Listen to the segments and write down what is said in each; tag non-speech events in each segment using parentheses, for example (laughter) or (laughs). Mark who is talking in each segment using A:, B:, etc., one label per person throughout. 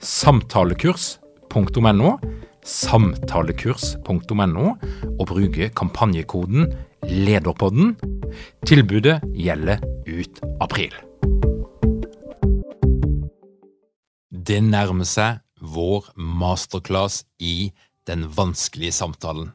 A: samtalekurs.no, samtalekurs.no, og bruke kampanjekoden LEDERPODDEN. Tilbudet gjelder ut april. Det nærmer seg vår masterclass i den vanskelige samtalen.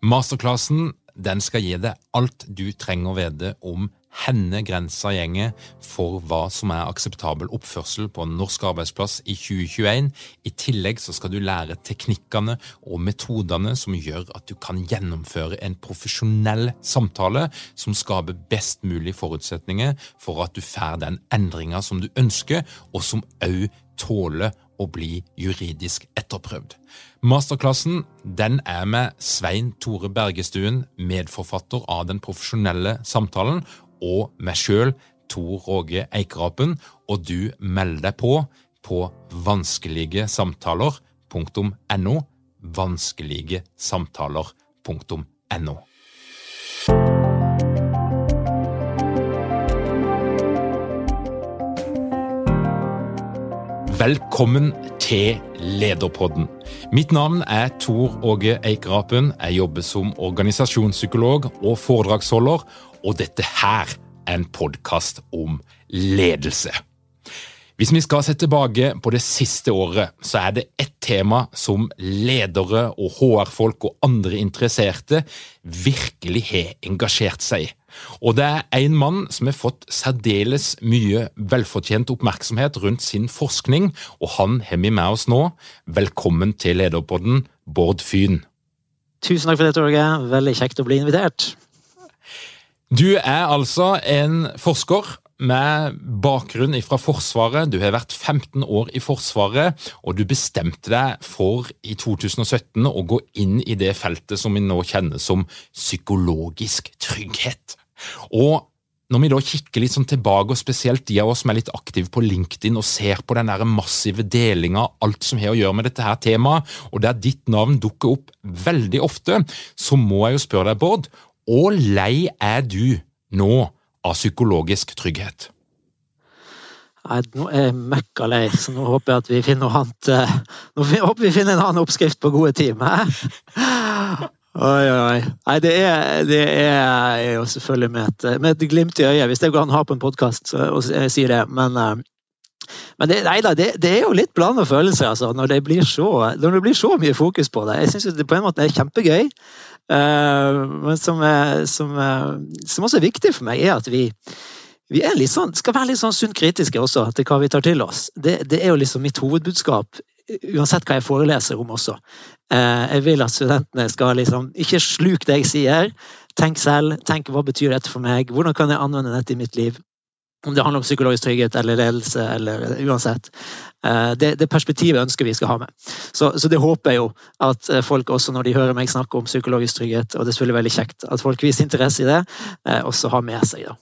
A: Masterclassen den skal gi deg alt du trenger å vite om henne grensa gjenger for hva som er akseptabel oppførsel på en norsk arbeidsplass i 2021. I tillegg så skal du lære teknikkene og metodene som gjør at du kan gjennomføre en profesjonell samtale som skaper best mulig forutsetninger for at du får den endringa som du ønsker, og som òg tåler å bli juridisk etterprøvd. Masterklassen den er med Svein Tore Bergestuen, medforfatter av Den profesjonelle samtalen, og meg sjøl, Tor Åge Eikerapen, og du melder deg på på vanskeligesamtaler.no. Vanskeligesamtaler.no. Velkommen til Lederpodden. Mitt navn er Tor Åge Eikrapen. Jeg jobber som organisasjonspsykolog og foredragsholder, og dette her er en podkast om ledelse. Hvis vi skal se tilbake på det siste året, så er det ett tema som ledere og HR-folk og andre interesserte virkelig har engasjert seg i. Og det er en mann som har fått særdeles mye velfortjent oppmerksomhet rundt sin forskning, og han har vi med oss nå. Velkommen til Lederpodden, Bård Fyn.
B: Tusen takk for det, Torge. Veldig kjekt å bli invitert.
A: Du er altså en forsker med bakgrunn fra Forsvaret. Du har vært 15 år i Forsvaret, og du bestemte deg for i 2017 å gå inn i det feltet som vi nå kjenner som psykologisk trygghet. Og når vi da kikker litt sånn tilbake, og spesielt de av oss som er litt aktive på LinkedIn og ser på den der massive delinga alt som har å gjøre med dette her temaet, og der ditt navn dukker opp veldig ofte, så må jeg jo spørre deg, Bård, hvor lei er du nå av psykologisk trygghet?
B: Nei, nå er jeg møkka lei, så nå håper jeg at vi finner noe annet eh, Nå håper vi finner en annen oppskrift på gode timer. Oi, oi. Nei, det er, det er jo selvfølgelig med et, med et, glimt i øyet, hvis det går an å ha på en podkast og si det. Men, eh, men det, nei da, det, det, er jo litt blanda følelser altså, når, det blir så, når det blir så mye fokus på det. Jeg syns det på en måte er kjempegøy. Eh, men som, som, som, også er viktig for meg, er at vi, vi sånn, skal være litt sånn sunt kritiske også til hva vi tar til oss. Det, det er jo liksom mitt hovedbudskap, uansett hva jeg foreleser om også. Eh, jeg vil at studentene skal liksom ikke sluke det jeg sier. Tenk selv. Tenk hva betyr dette for meg? Hvordan kan jeg anvende dette i mitt liv? Om det handler om psykologisk trygghet eller ledelse eller uansett. Eh, det, det perspektivet ønsker vi skal ha med. Så, så, det håper jeg jo at eh, folk også når de hører meg snakke om psykologisk trygghet, og det er selvfølgelig veldig kjekt at folk viser interesse i det, også har med seg. da.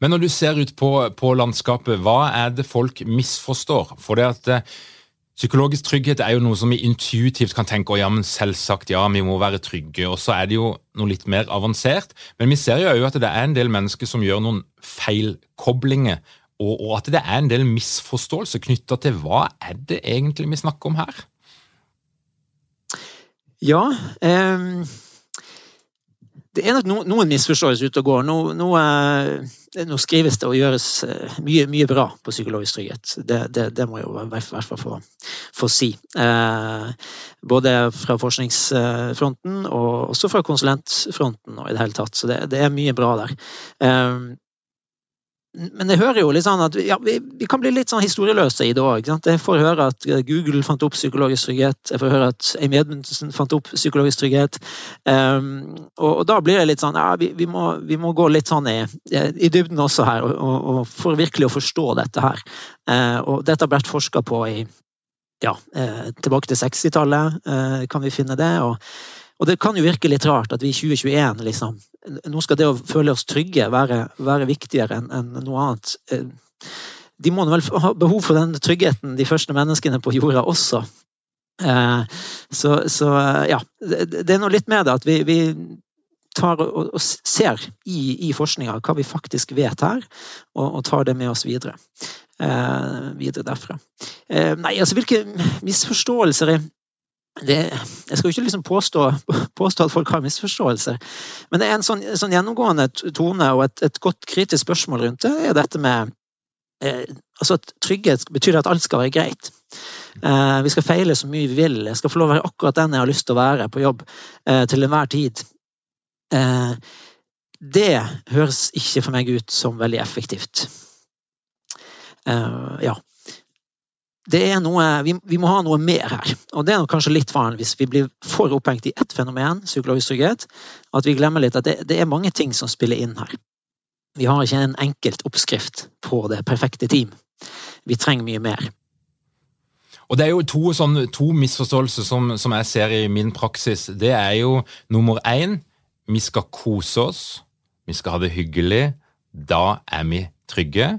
A: Men når du ser ut på, på landskapet, hva er det folk misforstår? For det at Psykologisk trygghet er jo noe som vi intuitivt kan tenke ja, men selvsagt, ja, vi må være trygge. Og så er det jo noe litt mer avansert. Men vi ser jo at det er en del mennesker som gjør noen feilkoblinger. Og, og at det er en del misforståelse knytta til hva er det egentlig vi snakker om her?
B: Ja eh, Det er nok noen misforståelser ute og går. Nå, nå, nå skrives det og gjøres eh, mye, mye bra på psykologisk trygghet. Det, det, det må jeg i hvert fall få, få si. Eh, både fra forskningsfronten og også fra konsulentfronten og i det hele tatt. Så det, det er mye bra der. Eh, men jeg hører jo litt sånn at ja, vi, vi, kan bli litt sånn historieløse i det òg. Jeg får høre at Google fant opp psykologisk trygghet. Jeg får høre at Amy Edmundsen fant opp psykologisk trygghet. Um, og, og, da blir det litt sånn ja, vi, vi, må, vi må, gå litt sånn i, i dybden også her, og, og, for virkelig å forstå dette her. Uh, og dette har vært forska på i ja, uh, tilbake til 60-tallet, uh, eh, kan vi finne det. og og det kan jo virke litt rart at vi i 2021 liksom Nå skal det å føle oss trygge være, være viktigere enn en noe annet. Eh, de må vel ha behov for den tryggheten, de første menneskene på jorda også. Eh, så, så ja, det er noe litt med det at vi, vi tar og, og ser i, i forskninga hva vi faktisk vet her, og, og tar det med oss videre. Eh, videre derfra. Eh, nei, altså hvilke misforståelser er det, jeg skal jo ikke liksom påstå, påstå, at folk har misforståelser, men det er en sånn, sånn gjennomgående tone og et, et, godt kritisk spørsmål rundt det, er dette med eh, altså at Trygghet betyr at alt skal være greit. Eh, vi skal feile så mye vi vil. Jeg skal få lov å være akkurat den jeg har lyst til å være på jobb eh, til enhver tid. Eh, det høres ikke for meg ut som veldig effektivt. Eh, ja det er noe, vi, vi, må ha noe mer her. Og det er kanskje litt faren hvis vi blir for opphengt i ett fenomen, psykologisk trygghet, at vi glemmer litt at det, det, er mange ting som spiller inn her. Vi har ikke en enkelt oppskrift på det perfekte team. Vi trenger mye mer.
A: Og Det er jo to, sånn, to misforståelser som, som, jeg ser i min praksis. Det er jo nummer én vi skal kose oss, vi skal ha det hyggelig. Da er vi trygge.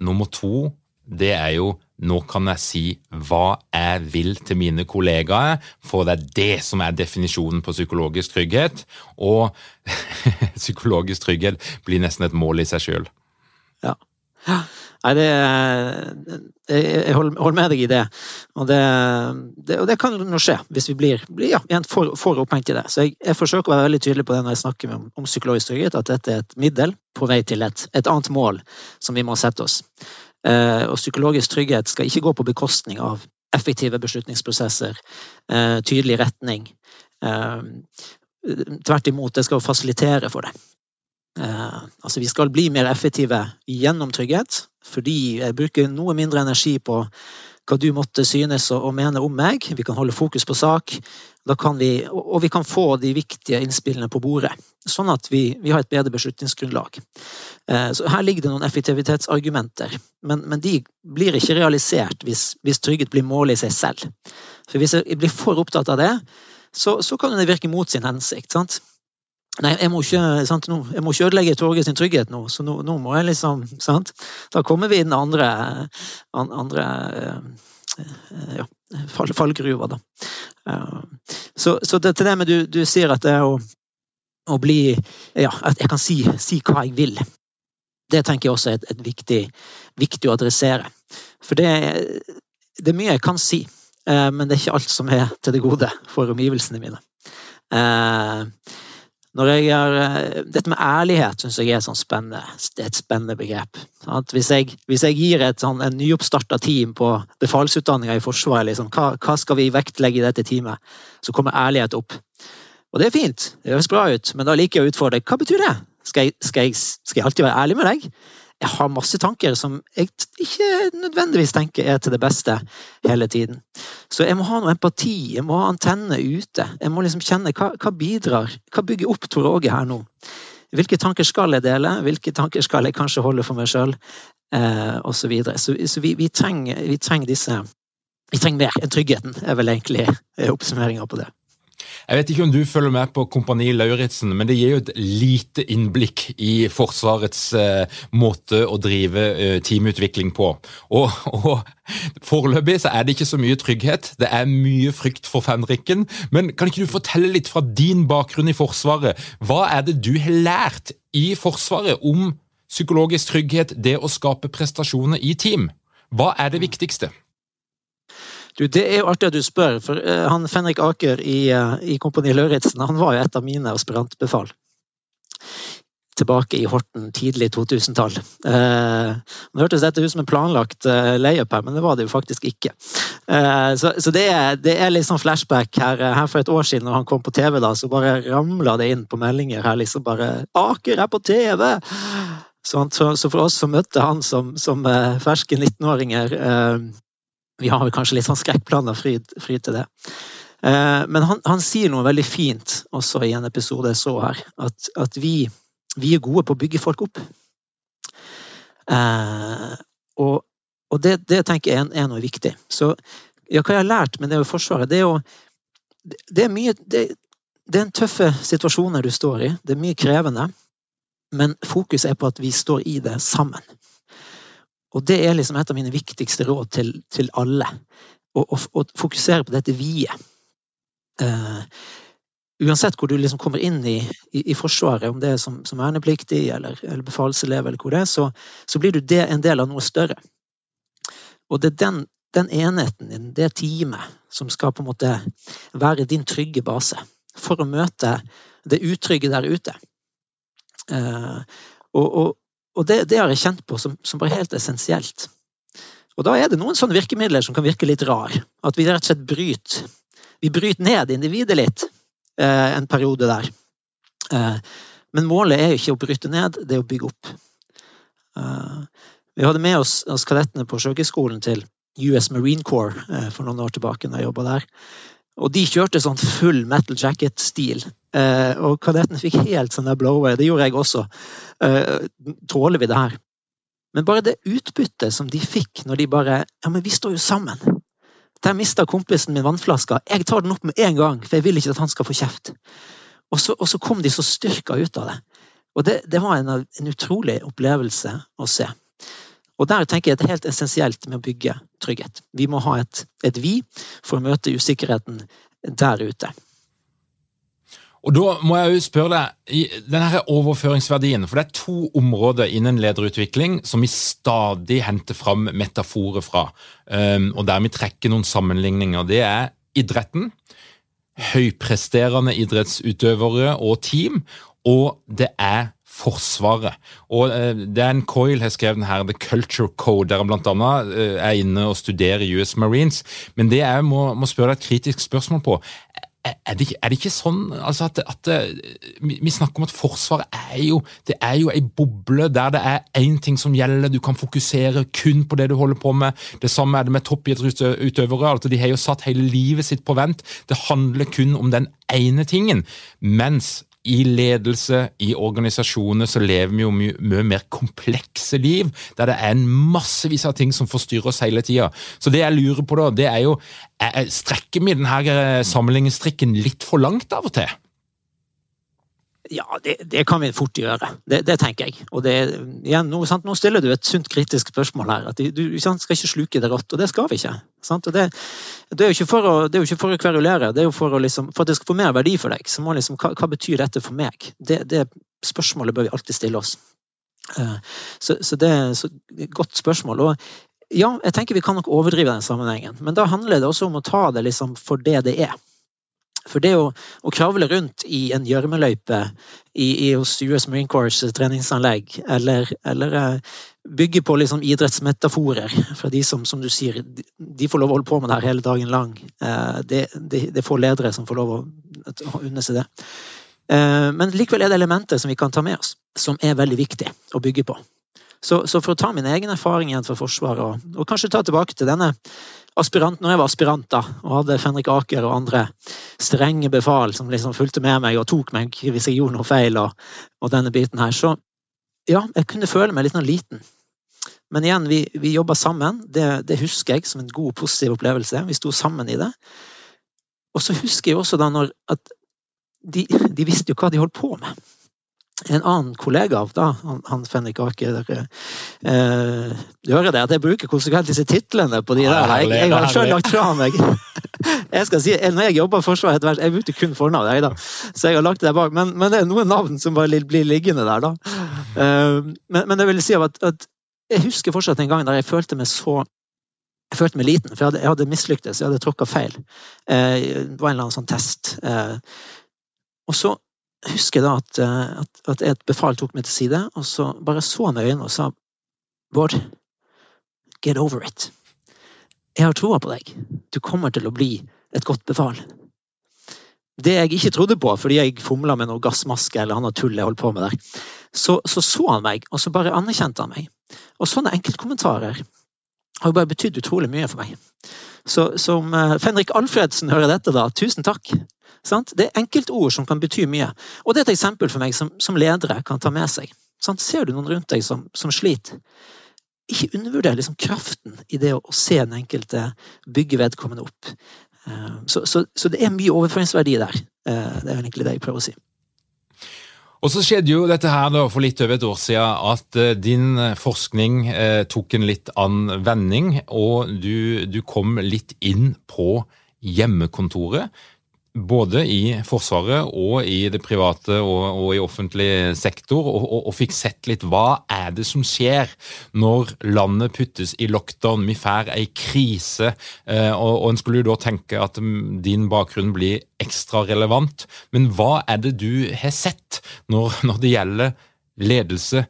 A: Nummer to det er jo nå kan jeg si hva jeg vil til mine kollegaer, for det er det som er definisjonen på psykologisk trygghet. Og (laughs) psykologisk trygghet blir nesten et mål i seg sjøl.
B: Ja. Nei, det Jeg holder med deg i det. Og det, det, og det kan nå skje, hvis vi blir, blir ja, for, for opphengt i det. Så jeg, jeg, forsøker å være veldig tydelig på det når jeg snakker om, om psykologisk trygghet, at dette er et middel på vei til et, et annet mål som vi må sette oss. Eh, og psykologisk trygghet skal ikke gå på bekostning av effektive beslutningsprosesser, eh, tydelig retning. Eh, tvert imot, det skal fasilitere for det. Altså, vi skal bli mer effektive gjennom trygghet, fordi jeg bruker noe mindre energi på hva du måtte synes og mene om meg. Vi kan holde fokus på sak, vi, og vi kan få de viktige innspillene på bordet. Sånn at vi, vi har et bedre beslutningsgrunnlag. Eh, så her ligger det noen effektivitetsargumenter, men, men de blir ikke realisert hvis, hvis, trygghet blir målet i seg selv. For Hvis jeg blir for opptatt av det, så, så kan det virke mot sin hensikt. sant? Nei, jeg må ikke, sant, nå, jeg må ikke ødelegge Torget sin trygghet nå, så nå, nå, må jeg liksom sant? Da kommer vi i den andre, andre ja, fall, fallgruva, da. Så, så det, til det med du, du sier at det er å, å bli Ja, at jeg kan si, si, hva jeg vil. Det tenker jeg også er et, et viktig, viktig, å adressere. For det, det, er mye jeg kan si, eh, men det er ikke alt som er til det gode for omgivelsene mine. Eh, er, eh, dette med ærlighet syns jeg er sånn spennende, er et spennende begrep. Hvis jeg, hvis, jeg, gir et sånn, en nyoppstarta team på befalsutdanninga i Forsvaret, liksom, hva, hva, skal vi vektlegge i dette teamet, så kommer ærlighet opp. Og det er fint, det høres bra ut, men da liker jeg å utfordre. Hva betyr det? Skal jeg, skal jeg, skal jeg alltid være ærlig med deg? Jeg har masse tanker som jeg ikke nødvendigvis tenker er til det beste hele tiden. Så jeg må ha noe empati, jeg må ha antenner ute. Jeg må liksom kjenne hva, hva bidrar, hva bygger opp Tor Åge her nå? Hvilke tanker skal jeg dele, hvilke tanker skal jeg kanskje holde for meg sjøl, eh. Så, videre. så, så vi, vi, trenger, vi trenger disse Vi trenger mer enn tryggheten, er vel egentlig oppsummeringa på det.
A: Jeg vet ikke om du følger med på Kompani Lauritzen, men det gir jo et lite innblikk i Forsvarets eh, måte å drive eh, teamutvikling på. Og, og Foreløpig så er det ikke så mye trygghet, det er mye frykt for fenriken. Men kan ikke du fortelle litt fra din bakgrunn i Forsvaret? Hva er det du har lært i Forsvaret om psykologisk trygghet, det å skape prestasjoner i team? Hva er det viktigste?
B: Du, Det er jo artig at du spør, for uh, han Fenrik Aker i, uh, i Kompani Lauritzen var jo et av mine aspirantbefal. tilbake i Horten tidlig 2000-tall. Eh, det hørtes dette ut som en planlagt eh, layup her, men det var det jo faktisk ikke. Eh, så, så det, er, det, er, litt sånn flashback her, her, for et år siden, når han kom på TV, da, så bare ramla det inn på meldinger her, liksom bare 'Aker er på TV!' Så, så, for oss som møtte han som, som ferske 19-åringer Vi har kanskje litt sånn skrekkplaner fryd, fryd til det. Men han, han, sier noe veldig fint også i en episode jeg så her. At, at vi, vi er gode på å bygge folk opp. Eh, og, og det, det, tenker jeg er, er, noe viktig. Så ja, hva jeg har lært med det å forsvare, det er jo Det er mye det, det er en tøffe situasjoner du står i. Det er mye krevende. Men fokuset er på at vi står i det sammen. Og det er liksom et av mine viktigste råd til, til alle. Å fokusere på dette vi-et. Uh, uansett hvor du liksom kommer inn i, i, i, Forsvaret, om det er som, som vernepliktig eller, eller befalselev, eller hvor det er, så, så blir du det, en del av noe større. Og det er den, den enheten din, det teamet, som skal på en måte være din trygge base for å møte det utrygge der ute. Uh, og, og, og det, det, har jeg kjent på som, som bare helt essensielt. Og da er det noen sånne virkemidler som kan virke litt rar. At vi rett og slett bryter, vi bryter ned individet litt. Eh, en periode der. Eh, men målet er jo ikke å bryte ned, det er å bygge opp. Eh, vi hadde med oss, oss kadettene på Sjøkrigsskolen til US Marine Corps for noen år tilbake. når jeg der. Og de kjørte sånn full metal jacket-stil. og kadetten fikk helt sånn blower. Det gjorde jeg også. tåler vi det her? Men bare det utbyttet som de fikk når de bare Ja, men vi står jo sammen. Der mista kompisen min vannflaska. Jeg tar den opp med en gang, for jeg vil ikke at han skal få kjeft. Og så, og så kom de så styrka ut av det. Og det, det var en, en, utrolig opplevelse å se. Og der tenker jeg det er helt essensielt med å bygge trygghet. Vi må ha et, et vi for å møte usikkerheten der ute.
A: Og da må jeg jo spørre deg, denne overføringsverdien, for det er to områder innen lederutvikling som vi stadig henter fram metaforer fra, um, og der vi trekker noen sammenligninger. Det er idretten, høypresterende idrettsutøvere og team, og det er Forsvaret. Og uh, Dan Coyle har skrevet her The Culture Code, der han bl.a. Uh, er inne og studerer US Marines. Men det jeg må, må spørre deg et kritisk spørsmål på, er det, er det, ikke sånn altså at, at, Vi snakker om at Forsvaret er jo det er jo ei boble der det er én ting som gjelder. Du kan fokusere kun på det du holder på med. Det samme er det med toppidrettsutøvere. Altså de har jo satt hele livet sitt på vent. Det handler kun om den ene tingen. Mens i ledelse, i organisasjoner, så lever vi jo mye, mye, mer komplekse liv, der det er en massevis av ting som forstyrrer oss hele tida. Så det jeg lurer på da, det er jo Strekker vi denne sammenligningstrikken litt for langt av og til?
B: Ja, det, det, kan vi fort gjøre. Det, det tenker jeg. Og det, igjen, nå, nå, stiller du et sunt kritisk spørsmål her. at Du sant, skal ikke sluke det rått, og det skal vi ikke. Det, er jo ikke for å, det er kverulere, det er jo for, å liksom, for at det skal få mer verdi for deg. så må liksom, hva, hva betyr dette for meg? Det, det, spørsmålet bør vi alltid stille oss. Eh, så, så det er et godt spørsmål. Og ja, jeg tenker vi kan nok overdrive den sammenhengen, men da handler det også om å ta det liksom for det det er. For det å, å kravle rundt i en gjørmeløype hos US Marine Corps treningsanlegg, eller, eller eh, bygge på liksom idrettsmetaforer fra de som, som du sier, de får lov å holde på med det her hele dagen lang. Eh, det, det, det er få ledere som får lov å, å unne seg det. Eh, men likevel er det elementer som vi kan ta med oss, som er veldig viktig å bygge på. Så, så for å ta min egen erfaring igjen fra Forsvaret, og, og kanskje ta tilbake til denne aspirant, når jeg var aspirant da, og hadde Fenrik Aker og andre strenge befal som liksom fulgte med meg og tok meg hvis jeg gjorde noe feil, og, og denne biten her, så ja, jeg kunne føle meg litt sånn liten. Men igjen, vi, vi jobba sammen. Det, det, husker jeg som en god, positiv opplevelse. Vi sto sammen i det. Og så husker jeg også da når at de, de visste jo hva de holdt på med en annen kollega av da, han, han Fenrik Aker eh, hører det at jeg bruker konsekvent disse titlene på de der. Jeg, jeg har selv lagt fra meg (laughs) jeg skal si, Når jeg jobber i Forsvaret, jeg brukte kun fornavn, jeg da. så jeg har lagt det bak. Men, men, det er noen navn som bare blir liggende der, da. Eh, men, men, det vil si at, at, jeg husker fortsatt en gang der jeg følte meg så jeg følte meg liten, for jeg hadde, jeg hadde mislyktes, jeg hadde tråkka feil. Eh, det var en eller annen sånn test. Eh, og så husker da at, eh, at, at et befal tok meg til side, og så bare så han i øynene og sa Bård, get over it. Jeg har troa på deg. Du kommer til å bli et godt befal. Det jeg ikke trodde på, fordi jeg fomla med noe gassmaske eller annet tull jeg holdt på med der, så, så, så han meg, og så bare anerkjente han meg. Og sånne enkeltkommentarer har jo bare betydd utrolig mye for meg. Så som uh, Fenrik Alfredsen hører dette, da, tusen takk. Sant? Det er enkeltord som kan bety mye. Og det er et eksempel for meg som, som ledere kan ta med seg. Sant? Ser du noen rundt deg som, som sliter, ikke undervurder liksom kraften i det å, å se den enkelte bygge vedkommende opp. Uh, så, så, så, det er mye overføringsverdi der. Uh, det er egentlig det jeg prøver å si.
A: Og så skjedde jo dette her da for litt over et år siden at uh, din forskning tok en litt annen vending, og du, du kom litt inn på hjemmekontoret både i Forsvaret og i det private og, og i offentlig sektor, og, og, og, fikk sett litt hva er det som skjer når landet puttes i lockdown, vi får ei krise, eh, og, og en skulle jo da tenke at mm, din bakgrunn blir ekstra relevant. Men hva er det du har sett når, når det gjelder ledelse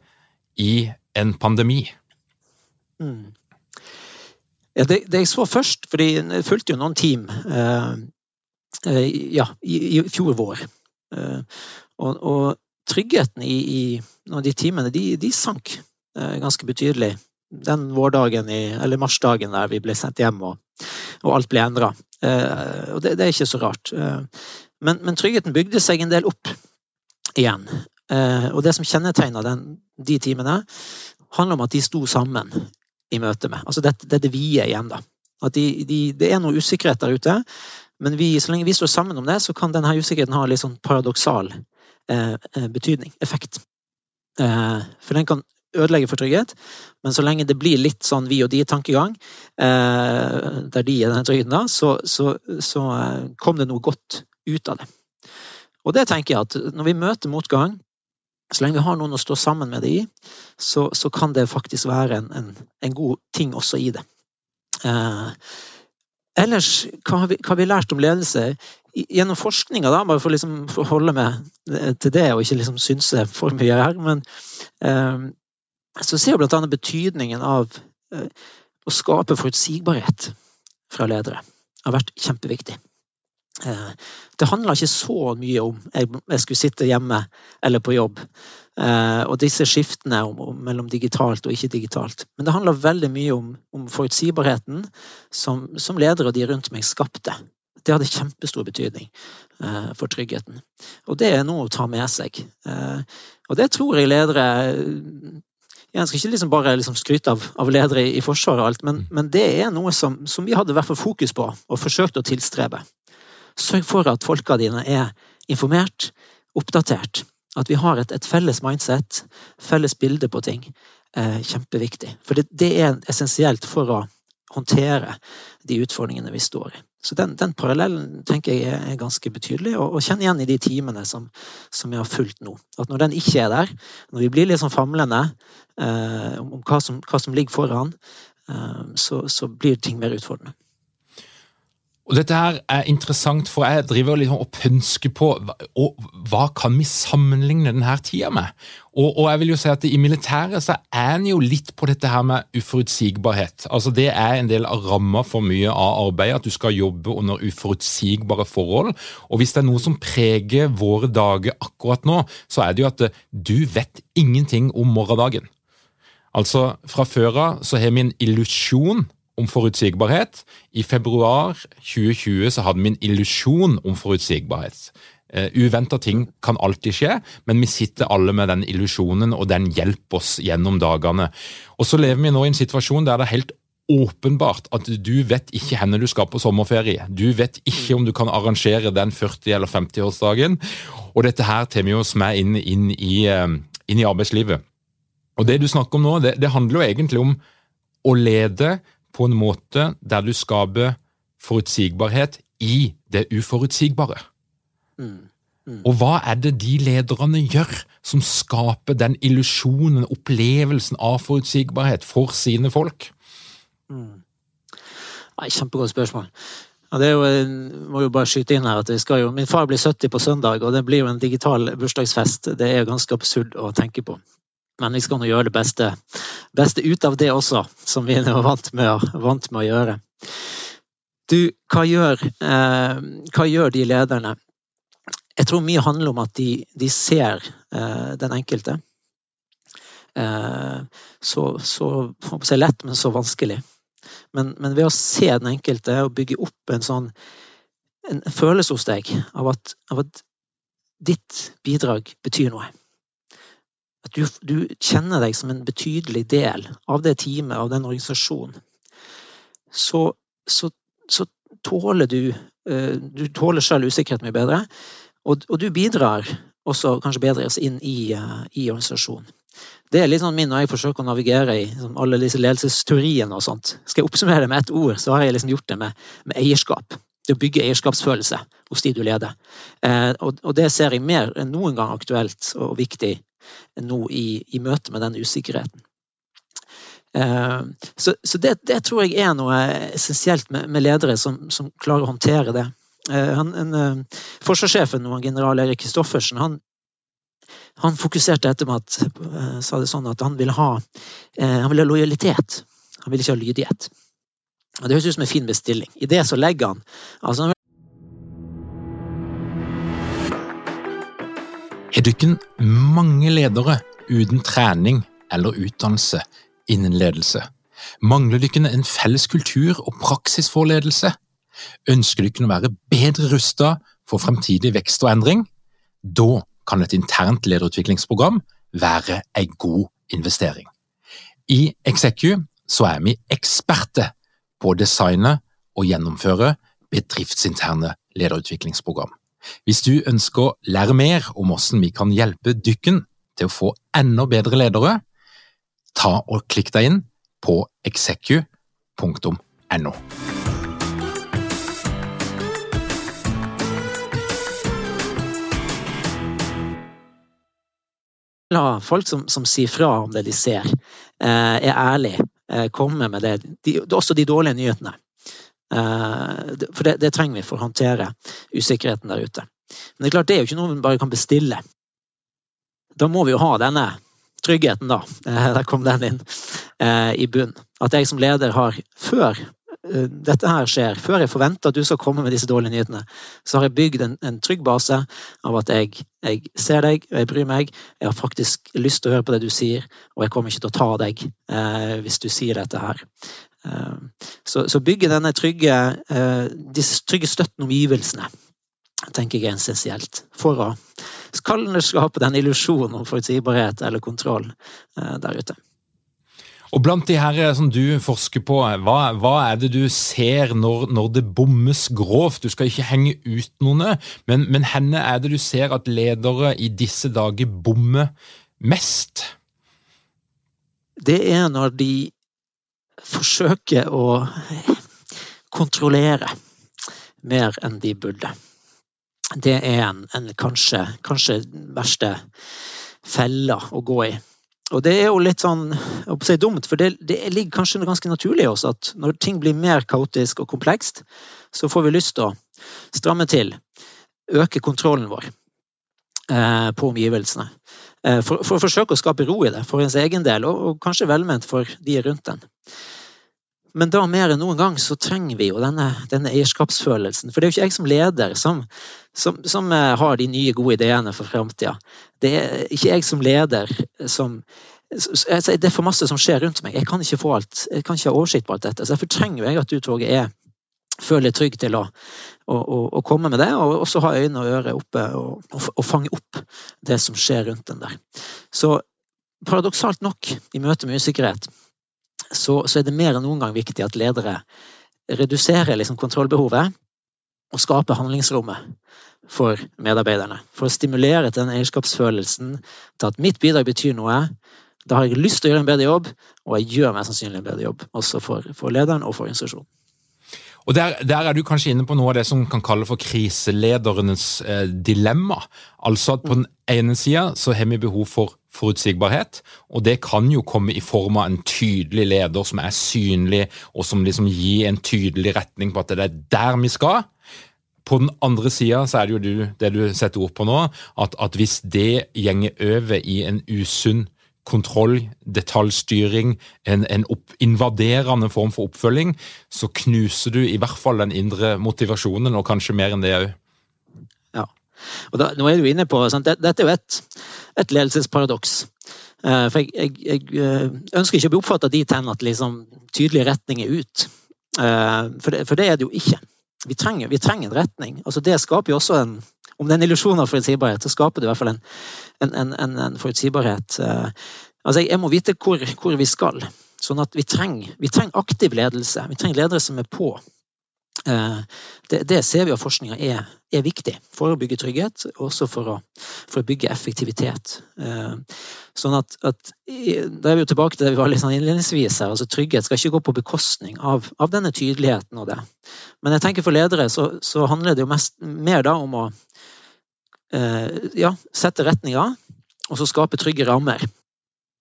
A: i en pandemi?
B: Mm. Ja, det, det, jeg så først, fordi jeg fulgte jo noen team eh, ja, i, i fjor vår. Eh, og, og tryggheten i, i, de timene, de, de sank eh, ganske betydelig. Den vårdagen, i, eller marsdagen der vi ble sendt hjem og, og alt ble endra. Og det, det, er ikke så rart. Men, men, tryggheten bygde seg en del opp igjen. Og det som kjennetegna de timene, handler om at de sto sammen i møte med. Altså det, det er det vide igjen, da. At de, de, det er noe usikkerhet der ute, men vi, så lenge vi står sammen om det, så kan denne usikkerheten ha litt sånn paradoksal eh, eh, betydning, effekt. Eh, for den kan ødelegge for trygghet, men så lenge det blir litt sånn vi og de-tankegang, eh, der de er den tryggheten da, så, så, så eh, kom det noe godt ut av det. Og det tenker jeg at når vi møter motgang, så lenge vi har noen å stå sammen med det i, så, så kan det faktisk være en, en, en, god ting også i det. Eh, Ellers, hva har, vi, hva har vi lært om ledelse? Gjennom forskninga, da, bare for, liksom, å holde meg til det og ikke liksom synse for mye her, men eh, så ser vi bl.a. betydningen av eh, å skape forutsigbarhet fra ledere. Det har vært kjempeviktig. Eh, det handla ikke så mye om jeg skulle sitte hjemme eller på jobb, eh, og disse skiftene mellom digitalt og ikke digitalt. Men det handler veldig mye om, om forutsigbarheten som, som ledere og de rundt meg skapte. Det hadde kjempestor betydning eh, for tryggheten. Og det er noe å ta med seg. Og det tror jeg ledere jeg skal ikke liksom bare liksom skryte av, av, ledere i, Forsvaret, og alt, men, mm. men, det er noe som, som vi hadde hvert fall fokus på og forsøkte å tilstrebe. Sørg for at folka dine er informert, oppdatert. At vi har et, et felles mindset, felles bilde på ting. Eh, kjempeviktig. For det, det, er essensielt for å håndtere de utfordringene vi står i. Så den, den parallellen tenker jeg er, er ganske betydelig, og, og kjenn igjen i de timene som, som jeg har fulgt nå. At når den ikke er der, når vi blir litt sånn famlende eh, om hva som, hva som, ligger foran, eh, så, så blir ting mer utfordrende.
A: Og Dette her er interessant, for jeg driver liksom og pønsker på og hva kan vi sammenligne denne tida med. Og, og, jeg vil jo si at I militæret så er en jo litt på dette her med uforutsigbarhet. Altså Det er en del av ramma for mye av arbeidet, at du skal jobbe under uforutsigbare forhold. Og Hvis det er noe som preger våre dager akkurat nå, så er det jo at du vet ingenting om morgendagen. Altså Fra før av så har vi en illusjon om forutsigbarhet. I februar 2020 så hadde vi en illusjon om forutsigbarhet. Uh, eh, Uventa ting kan alltid skje, men vi sitter alle med den illusjonen, og den hjelper oss gjennom dagene. Og så lever vi nå i en situasjon der det er helt åpenbart at du vet ikke hvor du skal på sommerferie. Du vet ikke om du kan arrangere den 40- eller 50-årsdagen. Og dette her tar vi oss med inn, inn, i, uh, inn, i, arbeidslivet. Og det du snakker om nå, det, det handler jo egentlig om å lede på en måte der du skaper forutsigbarhet i det uforutsigbare. Mm. Mm. Og hva er det de lederne gjør som skaper den illusjonen, opplevelsen av forutsigbarhet for sine folk?
B: Mm. Nei, kjempegodt spørsmål. Ja, det er jo, jeg må jo bare skyte inn her at vi skal jo, Min far blir 70 på søndag, og det blir jo en digital bursdagsfest. Det er jo ganske absurd å tenke på. Men vi skal nå gjøre det beste, beste ut av det også, som vi er vant med, vant med å gjøre. Du, hva gjør, eh, hva gjør de lederne? Jeg tror mye handler om at de, de ser eh, den enkelte. Eh, så, så, så lett, men så vanskelig. Men, men, ved å se den enkelte og bygge opp en sånn en følelse hos deg av at, av at ditt bidrag betyr noe. Du, du, kjenner deg som en betydelig del av det teamet, av den organisasjonen. Så, så, så tåler du eh, Du tåler selv usikkerhet mye bedre. Og, og, du bidrar også kanskje bedre inn i, eh, i organisasjonen. Det er litt sånn min når jeg forsøker å navigere i liksom, alle disse ledelsesteoriene og sånt. Skal jeg oppsummere det med ett ord, så har jeg liksom gjort det med, med eierskap. Det å bygge eierskapsfølelse hos de du leder. Eh, og, og, det ser jeg mer enn noen gang aktuelt og viktig nå i, i møte med den usikkerheten. Eh, så, så det, det, tror jeg er noe essensielt med, med ledere som, som, klarer å håndtere det. Eh, han, en, eh, Forsvarssjefen, general Erik Kristoffersen, han han fokuserte etter med at, sa det sånn at han ville ha, han ville ha lojalitet. Han ville ikke ha lydighet. Og Det høres ut som en fin bestilling. I det så legger han altså
A: Dere mange ledere uten trening eller utdannelse innen ledelse? Mangler dykken en felles kultur og praksis for ledelse? Ønsker dykken å være bedre rusta for fremtidig vekst og endring? Da kan et internt lederutviklingsprogram være en god investering. I Execu er vi eksperter på å designe og gjennomføre bedriftsinterne lederutviklingsprogram. Hvis du ønsker å lære mer om hvordan vi kan hjelpe dykken til å få enda bedre ledere, ta og klikk deg inn på execu.no.
B: la folk som, som, sier fra om det de ser, eh, er ærlige. Eh, kommer med det. De, også de dårlige nyhetene. Eh, for det, det, trenger vi for å håndtere usikkerheten der ute. Men det er klart, det er jo ikke noe vi bare kan bestille. Da må vi jo ha denne tryggheten, da. Der kom den inn i bunn. At jeg som leder har, før Eh, dette her skjer, før jeg forventer at du skal komme med disse dårlige nyhetene, så har jeg bygd en, en trygg base av at jeg, jeg, ser deg og jeg bryr meg. Jeg har faktisk lyst til å høre på det du sier, og jeg kommer ikke til å ta deg eh, hvis du sier dette her. Eh, så, så, bygge denne trygge, eh, disse trygge støttende omgivelsene tenker jeg er essensielt for å skape den illusjonen om forutsigbarhet eller kontroll eh, der ute.
A: Og blant de her eh, som du forsker på, hva, hva er det du ser når, når, det bommes grovt? Du skal ikke henge ut noen, men, men henne er det du ser at ledere i disse dager bommer mest?
B: Det er når de forsøker å kontrollere mer enn de burde. Det er en, en kanskje, kanskje verste fella å gå i. Og det er jo litt sånn jeg si dumt, for det, det, ligger kanskje ganske naturlig i oss at når ting blir mer kaotisk og komplekst, så får vi lyst til å stramme til, øke kontrollen vår eh, på omgivelsene. Eh, for, for, å forsøke å skape ro i det for ens egen del, og, og kanskje velment for de rundt en. Men da mer enn noen gang så trenger vi jo denne, denne eierskapsfølelsen. For det er jo ikke jeg som leder som, som, som eh, har de nye, gode ideene for framtida. Det er ikke jeg som leder som Det er for masse som skjer rundt meg. Jeg kan ikke få alt, jeg kan ikke ha oversikt på alt dette. Så derfor trenger jeg at du, Torge, er føler trygg til å, å, å, å, komme med det, og også ha øyne og ører oppe og, og, fange opp det som skjer rundt den der. Så paradoksalt nok, i møte med usikkerhet, så, så, er det mer enn noen gang viktig at ledere reduserer liksom kontrollbehovet og skaper handlingsrommet for medarbeiderne. For å stimulere til den eierskapsfølelsen til at mitt bidrag betyr noe. Da har jeg lyst til å gjøre en bedre jobb, og jeg gjør mest sannsynlig en bedre jobb. Også for, for lederen og for organisasjonen.
A: Og der, der, er du kanskje inne på noe av det som kan kalle for kriseledernes eh, dilemma. Altså at på den ene sida så har vi behov for forutsigbarhet, og det kan jo komme i form av en tydelig leder som er synlig, og som liksom gir en tydelig retning på at det er der vi skal. På den andre sida er det jo du, det du setter ord på nå, at, at hvis det gjenger over i en usunn kontroll, detaljstyring, en, en opp, invaderende form for oppfølging, så knuser du i hvert fall den indre motivasjonen, og kanskje mer enn det òg.
B: Ja. Og da, nå er du inne på, sant? Dette er jo et, et ledelsesparadoks. Uh, for jeg, jeg, jeg, eh, ønsker ikke å bli oppfatta dit hen at liksom, tydelig retning er ut. Uh, for, det, for, det, er det jo ikke. Vi trenger, vi trenger en retning. Altså, det skaper jo også en om det er en illusjon av forutsigbarhet, så skaper det i hvert fall en, en, en, en forutsigbarhet. Altså, jeg må vite hvor, hvor vi skal. Sånn at vi trenger, vi trenger, aktiv ledelse. Vi trenger ledere som er på. Eh, det, det ser vi av forskninga er, er, viktig for å bygge trygghet, og også for å, for å bygge effektivitet. Eh, sånn at, at, Da er vi jo tilbake til det vi var litt sånn innledningsvis her. altså Trygghet skal ikke gå på bekostning av, av denne tydeligheten og det. Men jeg tenker for ledere så, så handler det jo mest, mer da om å Eh, ja, sette retninger, og så skape trygge rammer.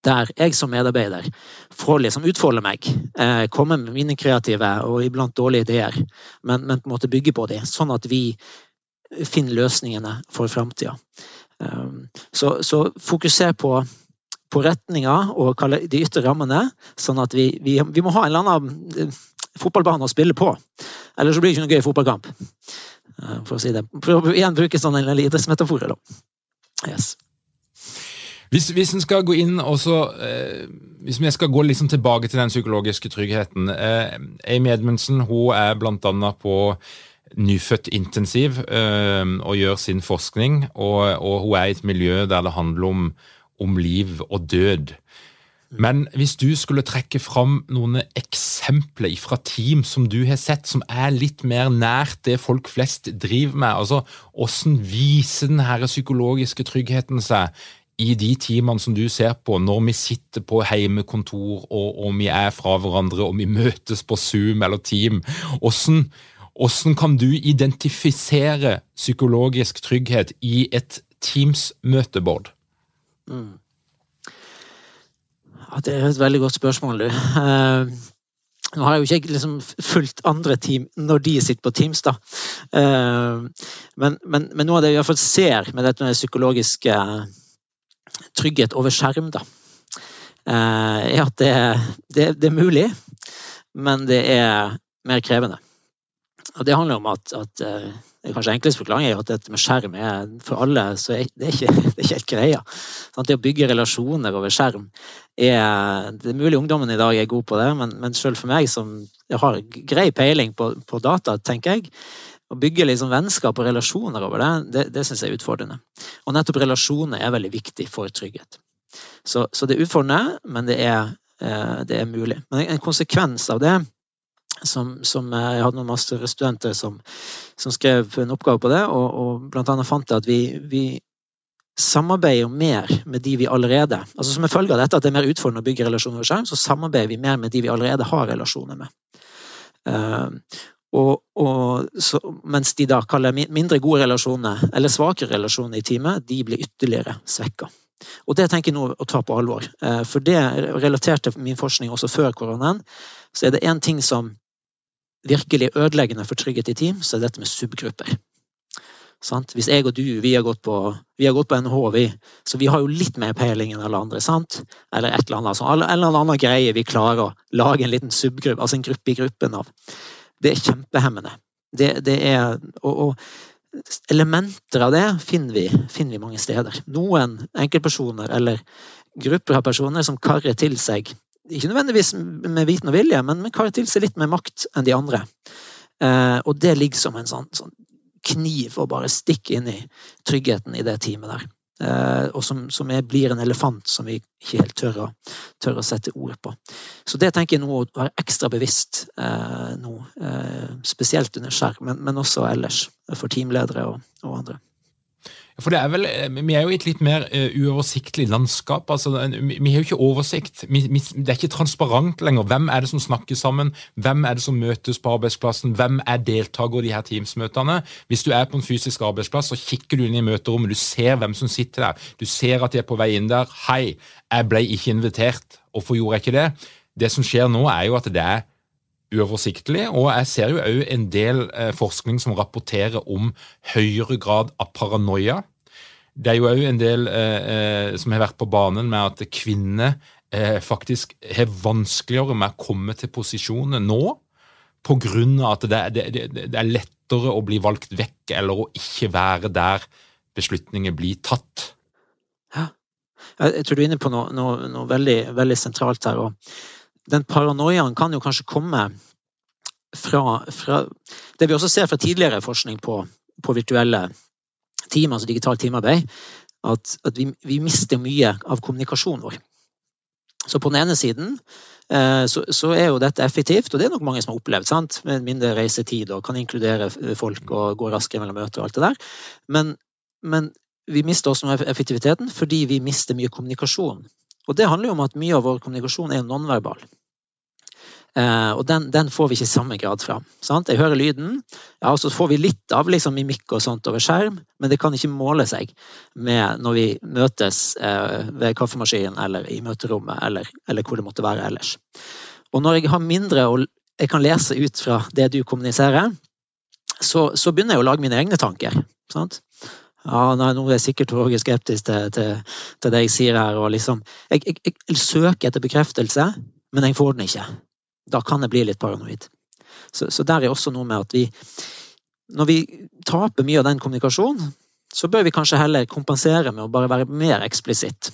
B: Der jeg som medarbeider får liksom utfolde meg, eh, komme med mine kreative og iblant dårlige ideer, men, men på en måte bygge på dem, sånn at vi finner løsningene for framtida. Um, så, så fokuser på, på retninga og de ytre rammene, sånn at vi, vi, vi må ha en eller annen fotballbane å spille på. Ellers så blir det ikke noe gøy fotballkamp. Uh, for å si det. å igjen bruke sånne idrettsmetaforer, da. Yes.
A: Hvis, hvis en skal gå inn og så eh, Hvis vi skal gå liksom tilbake til den psykologiske tryggheten eh, Amy Edmundsen hun er bl.a. på nyfødt intensiv eh, og gjør sin forskning. Og, og, hun er i et miljø der det handler om, om liv og død. Men hvis du skulle trekke fram noen eksempler fra team som du har sett, som er litt mer nært det folk flest driver med, altså hvordan viser denne psykologiske tryggheten seg i de teamene som du ser på, når vi sitter på heimekontor og, og vi er fra hverandre og vi møtes på Zoom eller Team, hvordan, hvordan kan du identifisere psykologisk trygghet i et Teams-møte, Bård? Mm.
B: Ja, det er et veldig godt spørsmål, du. Uh, nå har jeg jo ikke liksom fulgt andre team når de sitter på Teams, da. Uh, men, men, men, noe av det vi iallfall ser med dette med psykologisk trygghet over skjerm, da, er at det, det, det, er mulig, men det er mer krevende. Og det handler om at, at det kanskje enkleste forklaring er at dette med skjerm er for alle så det, er ikke, (laughs) det er ikke helt greia. Sånn, det å bygge relasjoner over skjerm er Det er mulig ungdommen i dag er god på det, men, men selv for meg som har grei peiling på, på data, tenker jeg, å bygge liksom vennskap og relasjoner over det, det, det syns jeg er utfordrende. Og nettopp relasjoner er veldig viktig for trygghet. Så, så det er utfordrende, men det er, eh, det er mulig. Men en konsekvens av det som, som, eh, Jeg hadde noen masterstudenter som, som skrev en oppgave på det, og, og blant annet fant jeg at vi, vi, samarbeider mer med de vi allerede altså Som en følge av dette at det er mer utfordrende å bygge relasjoner over skjerm, så samarbeider vi mer med de vi allerede har relasjoner med. Uh, og, og så, mens de da kaller mindre gode relasjoner, eller svake relasjoner i teamet, de blir ytterligere svekka. Og det tenker jeg nå å ta på alvor. Uh, for det relaterte min forskning også før koronaen, så er det én ting som virkelig ødeleggende for trygghet i team, så er dette med subgrupper. Sant? Hvis jeg og du vi har gått på, har gått på NH, vi, så vi har jo litt mer peiling enn alle andre. sant? Eller et eller annet, altså, eller annen greie vi klarer å lage en liten subgruppe, altså en gruppe i gruppen av. Det er kjempehemmende. Det, det er, og, og, elementer av det finner vi, finner vi mange steder. Noen enkeltpersoner eller grupper av personer som karrer til seg ikke nødvendigvis med viten og vilje, men, men karer til seg litt mer makt enn de andre. Eh, og det ligger som en sånn, sånn, kniv å bare stikke inn i tryggheten i det teamet der. Eh, og som, som er, blir en elefant som vi ikke helt tør å, tør å, sette ord på. Så det tenker jeg nå å være ekstra bevisst eh, nå. Eh, spesielt under skjerm, men, men, også ellers for teamledere og, og andre.
A: For det er vel, eh, Vi er jo i et litt mer uh, uoversiktlig landskap. altså Vi har jo ikke oversikt. Vi, vi, det er ikke transparent lenger. Hvem er det som snakker sammen? Hvem er det som møtes på arbeidsplassen? Hvem er deltaker i de her Teams-møtene? Hvis du er på en fysisk arbeidsplass, så kikker du inn i møterommet, du ser hvem som sitter der. Du ser at de er på vei inn der. Hei, jeg ble ikke invitert. Hvorfor gjorde jeg ikke det? Det som skjer nå, er jo at det er uoversiktlig. Og jeg ser jo òg en del eh, forskning som rapporterer om høyere grad av paranoia. Det er jo òg en del eh, eh, som har vært på banen med at kvinner eh, faktisk har vanskeligere med å komme til posisjoner nå. Av at det, det, det, er lettere å bli valgt vekk eller å ikke være der beslutninger blir tatt.
B: Ja. Jeg tror du er inne på noe, noe, noe veldig, veldig sentralt her. og den paranoiaen kan jo kanskje komme fra, fra, det vi også ser fra tidligere forskning på, på virtuelle team, altså digitalt teamarbeid, at, at vi, vi, mister mye av kommunikasjonen vår. Så på den ene siden eh, så, så, er jo dette effektivt, og det er nok mange som har opplevd, sant? med mindre reisetid og kan inkludere folk og gå raskere mellom møter og alt det der. Men, men vi mister også noe av effektiviteten fordi vi mister mye kommunikasjon. Og det handler jo om at mye av vår kommunikasjon er nonverbal. Eh, og den, den, får vi ikke i samme grad fra. Sant? Jeg hører lyden, ja, og så får vi litt av liksom, mimikk og sånt over skjerm, men det kan ikke måle seg med når vi møtes eh, ved kaffemaskinen eller i møterommet eller, eller, hvor det måtte være ellers. Og når jeg har mindre og jeg kan lese ut fra det du kommuniserer, så, så begynner jeg å lage mine egne tanker. Sant? Ja, nei, nå er jeg sikkert Torgeir skeptisk til, til, til, det jeg sier her. Liksom, jeg, jeg, jeg, søker etter bekreftelse, men jeg får den ikke. Da kan jeg bli litt paranoid. Så, så der er også noe med at vi Når vi taper mye av den kommunikasjonen, så bør vi kanskje heller kompensere med å bare være mer eksplisitt.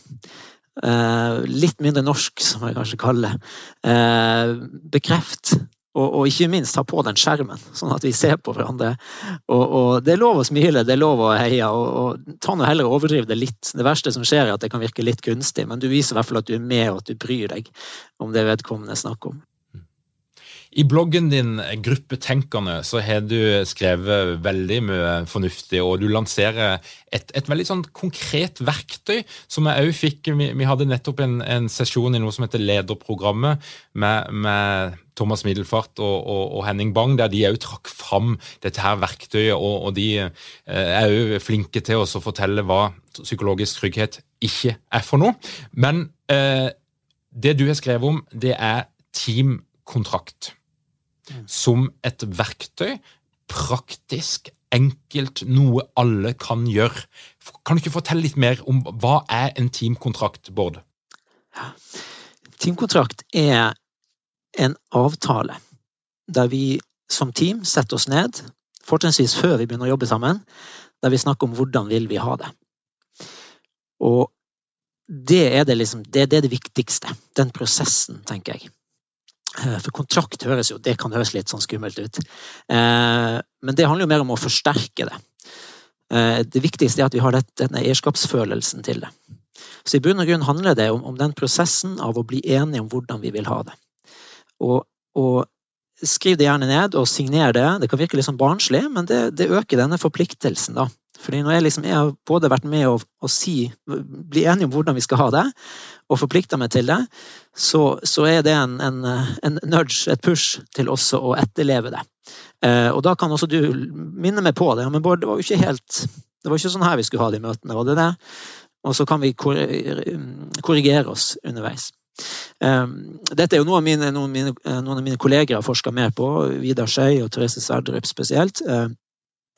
B: Eh, litt mindre norsk, som jeg kanskje kaller det. Eh, bekreft og, og, ikke minst ha på den skjermen, sånn at vi ser på hverandre. Og, og Det er lov å smile, det er lov å heie. og, og Ta nå heller og overdriv det litt. Det verste som skjer, er at det kan virke litt kunstig, men du viser i hvert fall at du er med, og at du bryr deg om det vedkommende snakker om.
A: I bloggen din Gruppetenkerne så har du skrevet veldig mye fornuftig, og du lanserer et, et veldig sånn konkret verktøy som jeg òg fikk vi, vi, hadde nettopp en, en, sesjon i noe som heter Lederprogrammet med, med Thomas Middelfart og, og, og, Henning Bang, der de òg trakk fram dette her verktøyet, og, og de eh, er òg flinke til å fortelle hva psykologisk trygghet ikke er for noe. Men eh, det du har skrevet om, det er teamkontrakt som et verktøy. Praktisk, enkelt, noe alle kan gjøre. Kan du ikke fortelle litt mer om hva er en teamkontrakt, Bård?
B: Teamkontrakt er en avtale der vi som team setter oss ned, fortrinnsvis før vi begynner å jobbe sammen, der vi snakker om hvordan vil vi ha det. Og det er det, liksom, det er det viktigste. Den prosessen, tenker jeg. Eh, for kontrakt høres jo, det kan høres litt sånn skummelt ut. Eh, men det handler jo mer om å forsterke det. Eh, det viktigste er at vi har denne eierskapsfølelsen til det. Så i bunn og grunn handler det om, den prosessen av å bli enige om hvordan vi vil ha det. Og, og skriv det gjerne ned og signer det. Det kan virke litt sånn barnslig, men det, det øker denne forpliktelsen. da. Fordi når jeg, liksom, jeg har både vært med å, å si, bli enige om hvordan vi skal ha det, og forplikta meg til det, så, så er det en, en, en, nudge, et push, til også å etterleve det. Eh, og da kan også du minne meg på det. Men Bård, det var jo ikke helt Det var ikke sånn her vi skulle ha de møtene, var det det? Og så kan vi korrigere oss underveis. Eh, dette er jo noe av mine, noen, mine, noen av mine kolleger har forska mer på, Vidar Skei og Therese Sverdrup spesielt. Eh,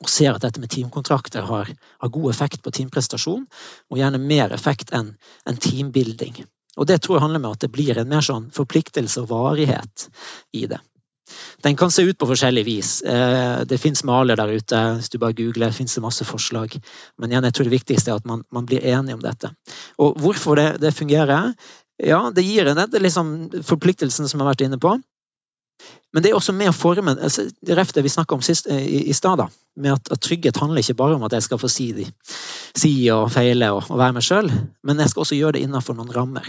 B: og ser at dette med teamkontrakter har, har, god effekt på teamprestasjon, og gjerne mer effekt enn en teambuilding. Og Det tror jeg handler med at det blir en mer sånn forpliktelse og varighet i det. Den kan se ut på forskjellig vis. Eh, det fins maler der ute. Hvis du bare googler, fins det masse forslag. Men igjen, jeg tror det viktigste er at man, man blir enig om dette. Og hvorfor det, det fungerer? Ja, det gir en det liksom forpliktelsen som jeg har vært inne på. Men det er også med å forme altså, Det vi snakka om sist, eh, i, i stad, med at, at, trygghet handler ikke bare om at jeg skal få si, si og feile og, og være meg sjøl, men jeg skal også gjøre det innenfor noen rammer.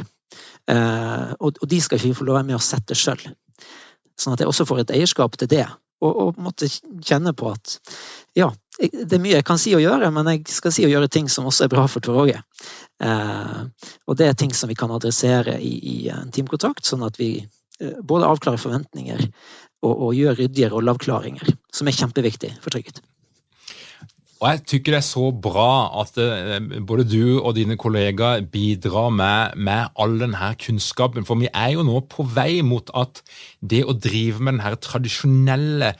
B: Eh, og, og, de skal ikke få lov å være med å sette sjøl. Sånn at jeg også får et eierskap til det. Og, og måtte kjenne på at ja, det er mye jeg kan si og gjøre, men jeg skal si og gjøre ting som også er bra for Tor Åge. Eh, og det er ting som vi kan adressere i, i en teamkontakt, sånn at vi eh, både avklarer forventninger og, og gjør ryddige rolleavklaringer, som er kjempeviktig for trygghet.
A: Og jeg tykker det er så bra at eh, både du og dine kollegaer bidrar med, med all denne kunnskapen. For vi er jo nå på vei mot at det å drive med denne tradisjonelle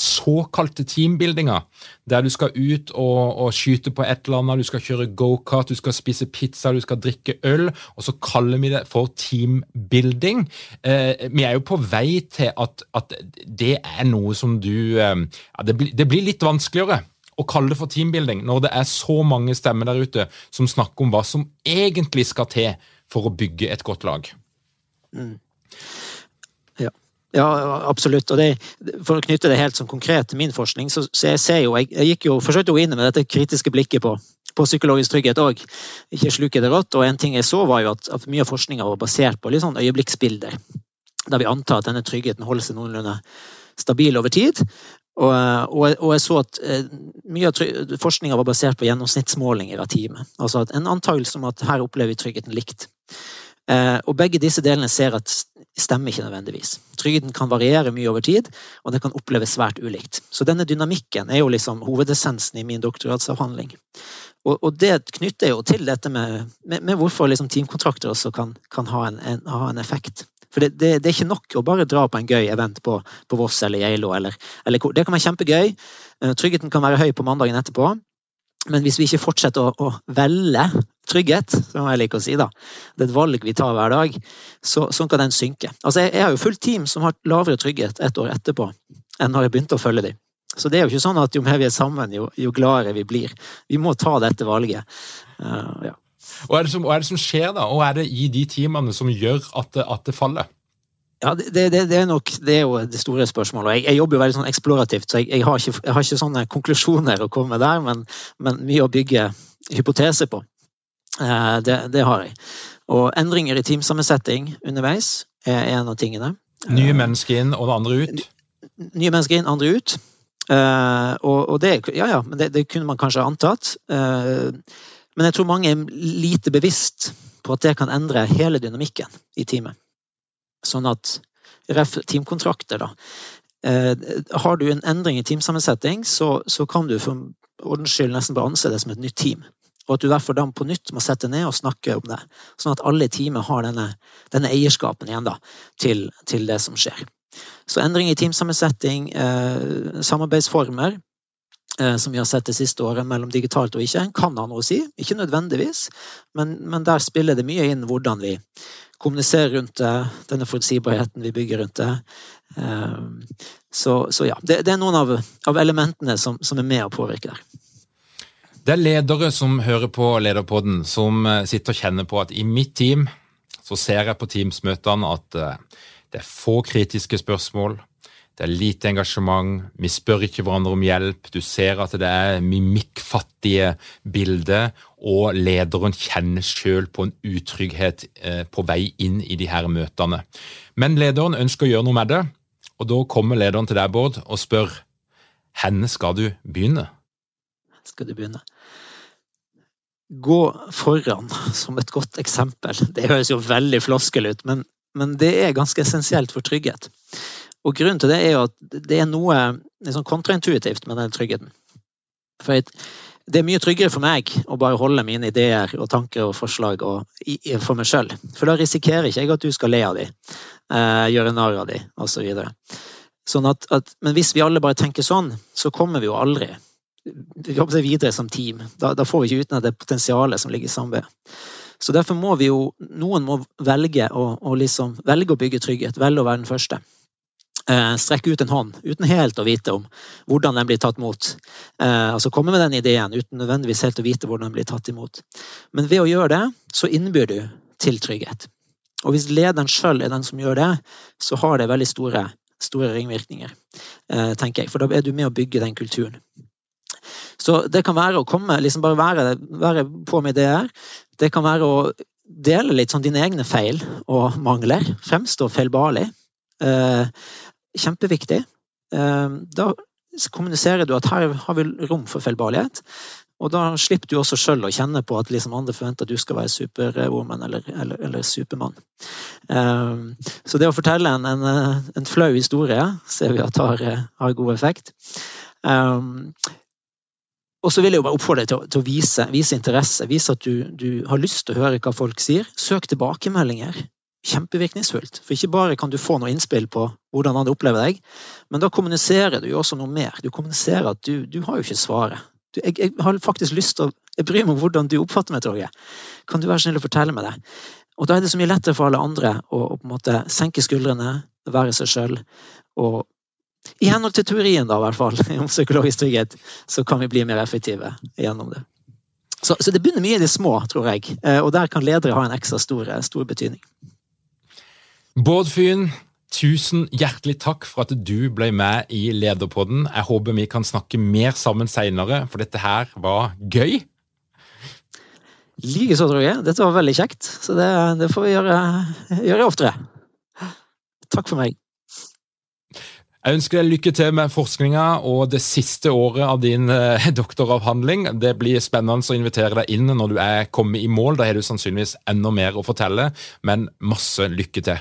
A: såkalte teambuildinger, der du skal ut og, og, skyte på et eller annet, du skal kjøre gokart, du skal spise pizza, du skal drikke øl, og så kaller vi det for teambuilding. Eh, vi er jo på vei til at, at det er noe som du eh, det, blir, det, blir, litt vanskeligere å kalle det for teambuilding når det er så mange stemmer der ute som snakker om hva som egentlig skal til for å bygge et godt lag. Mm.
B: Ja, absolutt. Og det, for å knytte det helt som konkret til min forskning, så, så jeg ser jo Jeg, jeg gikk jo, forsøkte jo inn med dette kritiske blikket på, på psykologisk trygghet òg. Ikke sluke det rått. Og en ting jeg så, var jo at, at mye av forskninga var basert på litt sånn øyeblikksbilder. Der vi antar at denne tryggheten holder seg noenlunde stabil over tid. Og, og, og jeg så at eh, mye av forskninga var basert på gjennomsnittsmålinger av teamet. Altså en antakelse om at her opplever vi tryggheten likt. Eh, og begge disse delene ser at stemmer ikke nødvendigvis. Trygden kan variere mye over tid, og det kan oppleves svært ulikt. Så denne dynamikken er jo liksom hovedessensen i min doktoratsavhandling. Og, og det knytter jo til dette med, med, med hvorfor liksom teamkontrakter også kan, kan ha, en, en, ha, en, effekt. For det, det, det, er ikke nok å bare dra på en gøy event på, på Voss eller Geilo. Eller, eller, det kan være kjempegøy. Eh, tryggheten kan være høy på mandagen etterpå. Men hvis vi ikke fortsetter å, å velge trygghet, som jeg liker å si, da, det er et valg vi tar hver dag, så, sånn kan den synke. Altså, jeg, jeg, har jo fullt team som har lavere trygghet et år etterpå enn når jeg begynte å følge dem. Så det er jo ikke sånn at jo mer vi er sammen, jo, jo gladere vi blir. Vi må ta dette valget. Uh,
A: ja. Og er, som, er, det som, skjer da? Og er det i de teamene som gjør at det, at det faller?
B: Ja, det, det, det, er nok det er jo det store spørsmålet. Jeg, jeg jobber jo veldig sånn eksplorativt, så jeg, jeg, har ikke, jeg, har ikke, sånne konklusjoner å komme med der, men, men mye å bygge hypoteser på. Eh, det, det, har jeg. Og endringer i teamsammensetting underveis er en av tingene.
A: Nye mennesker inn og det andre ut?
B: Nye mennesker inn, andre ut. Eh, og, og det, ja, ja, men det, kunne man kanskje antatt. Eh, men jeg tror mange er lite bevisst på at det kan endre hele dynamikken i teamet. Sånn at ref teamkontrakter, da. Eh, har du en endring i teamsammensetning, så, så kan du for ordens skyld nesten bare anse det som et nytt team. Og at du derfor da på nytt må sette ned og snakke om det. Sånn at alle i teamet har denne, denne eierskapen igjen da, til, til, det som skjer. Så endring i teamsammensetning, eh, samarbeidsformer, eh, som vi har sett det siste året mellom digitalt og ikke, kan ha noe å si. Ikke nødvendigvis, men, men der spiller det mye inn hvordan vi kommunisere rundt det, denne forutsigbarheten vi bygger rundt det. Ehm, så, så ja, det, det, er noen av, av elementene som, som, er med å påvirke der.
A: Det er ledere som hører på Lederpodden, som eh, sitter og kjenner på at i mitt team så ser jeg på Teams-møtene at eh, det er få kritiske spørsmål. Det er lite engasjement, vi spør ikke hverandre om hjelp. Du ser at det er mimikkfattige bilder, og lederen kjenner sjøl på en utrygghet eh, på vei inn i de her møtene. Men lederen ønsker å gjøre noe med det, og da kommer lederen til deg, Bård, og spør henne skal du begynne?
B: Skal du begynne? Gå foran som et godt eksempel. Det høres jo veldig floskel ut, men, men det er ganske essensielt for trygghet. Og grunnen til det er jo at det er noe liksom kontraintuitivt med den tryggheten. For det er mye tryggere for meg å bare holde mine ideer og tanker og forslag og, i, for meg sjøl. For da risikerer ikke jeg at du skal le av dem, eh, gjøre narr av dem osv. Så sånn at, at, men hvis vi alle bare tenker sånn, så kommer vi jo aldri vi jobber videre som team. Da, da får vi ikke utnytte det potensialet som ligger i samarbeid. Så derfor må vi jo Noen må velge å, å liksom, velge å bygge trygghet, velge å være den første. Eh, strekke ut en hånd uten helt å vite om hvordan den blir tatt imot. Eh, altså komme med den ideen uten nødvendigvis helt å vite hvordan den blir tatt imot. Men ved å gjøre det, så innbyr du til trygghet. Og hvis lederen sjøl er den som gjør det, så har det veldig store, store ringvirkninger, eh, tenker jeg. For da er du med å bygge den kulturen. Så det kan være å komme, liksom bare være, være på med ideer. Det kan være å dele litt sånn dine egne feil og mangler. Fremstå feilbarlig. Kjempeviktig. Ehm, da kommuniserer du at her har vi rom for feilbarlighet. Og da slipper du også sjøl å kjenne på at liksom andre forventer at du skal være superwoman eller, eller, eller supermann. Um, så det å fortelle en, en, en, flau historie ser vi at har, har god effekt. Um, og så vil jeg jo bare oppfordre deg til, til, å vise, vise interesse. Vise at du, du, har lyst til å høre hva folk sier. Søk tilbakemeldinger kjempevirkningsfullt. For ikke bare kan du få noe innspill på hvordan andre opplever deg, men da kommuniserer du jo også noe mer. Du kommuniserer at du, du har jo ikke svaret. Du, jeg, jeg, har faktisk lyst til å Jeg bryr meg om hvordan du oppfatter meg, Torgeir. Kan du være snill å fortelle meg det? Og da er det så mye lettere for alle andre å, å på en måte senke skuldrene, være seg sjøl. Og i henhold til teorien, da, i hvert fall, (laughs) om psykologisk trygghet, så kan vi bli mer effektive gjennom det. Så, så det begynner mye i det små, tror jeg. Eh, og der kan ledere ha en ekstra stor, stor betydning.
A: Bård Fyn, tusen hjertelig takk for at du ble med i Lederpodden. Jeg håper vi kan snakke mer sammen seinere, for dette her var gøy.
B: Likeså, tror jeg. Dette var veldig kjekt. Så det, det får vi gjøre, gjøre oftere. Takk for meg.
A: Jeg ønsker deg lykke til med forskninga og det siste året av din eh, doktoravhandling. Det blir spennende å invitere deg inn når du er kommet i mål. Da har du sannsynligvis enda mer å fortelle, men masse lykke til.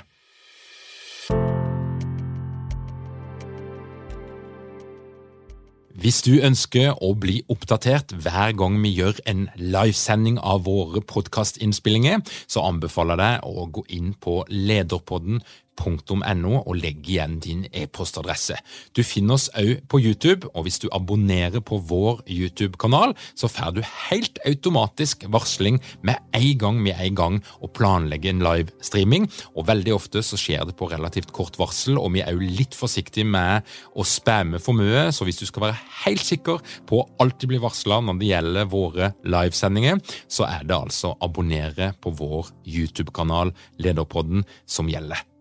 A: Hvis du ønsker å bli oppdatert hver gang vi gjør en livesending av våre podkastinnspillinger, så anbefaler jeg deg å gå inn på lederpodden .no og legg igjen din e-postadresse. Du finner oss òg på YouTube, og hvis du abonnerer på vår YouTube-kanal, så får du helt automatisk varsling med en gang vi er i gang å planlegge en livestreaming. Og veldig ofte så skjer det på relativt kort varsel, og vi er òg litt forsiktige med å spamme for mye, så hvis du skal være helt sikker på å alltid bli varsla når det gjelder våre livesendinger, så er det altså abonnere på vår YouTube-kanal Lederpodden som gjelder.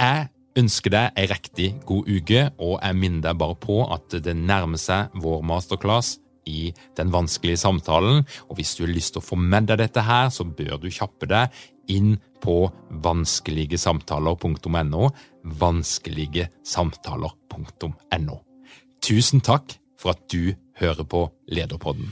A: Jeg ønsker deg ei riktig god uke, og jeg minner deg bare på at det nærmer seg vår masterclass i Den vanskelige samtalen. Og hvis du har lyst til å få med deg dette her, så bør du kjappe deg inn på vanskeligesamtaler.no. Vanskeligesamtaler.no. Tusen takk for at du hører på Lederpodden.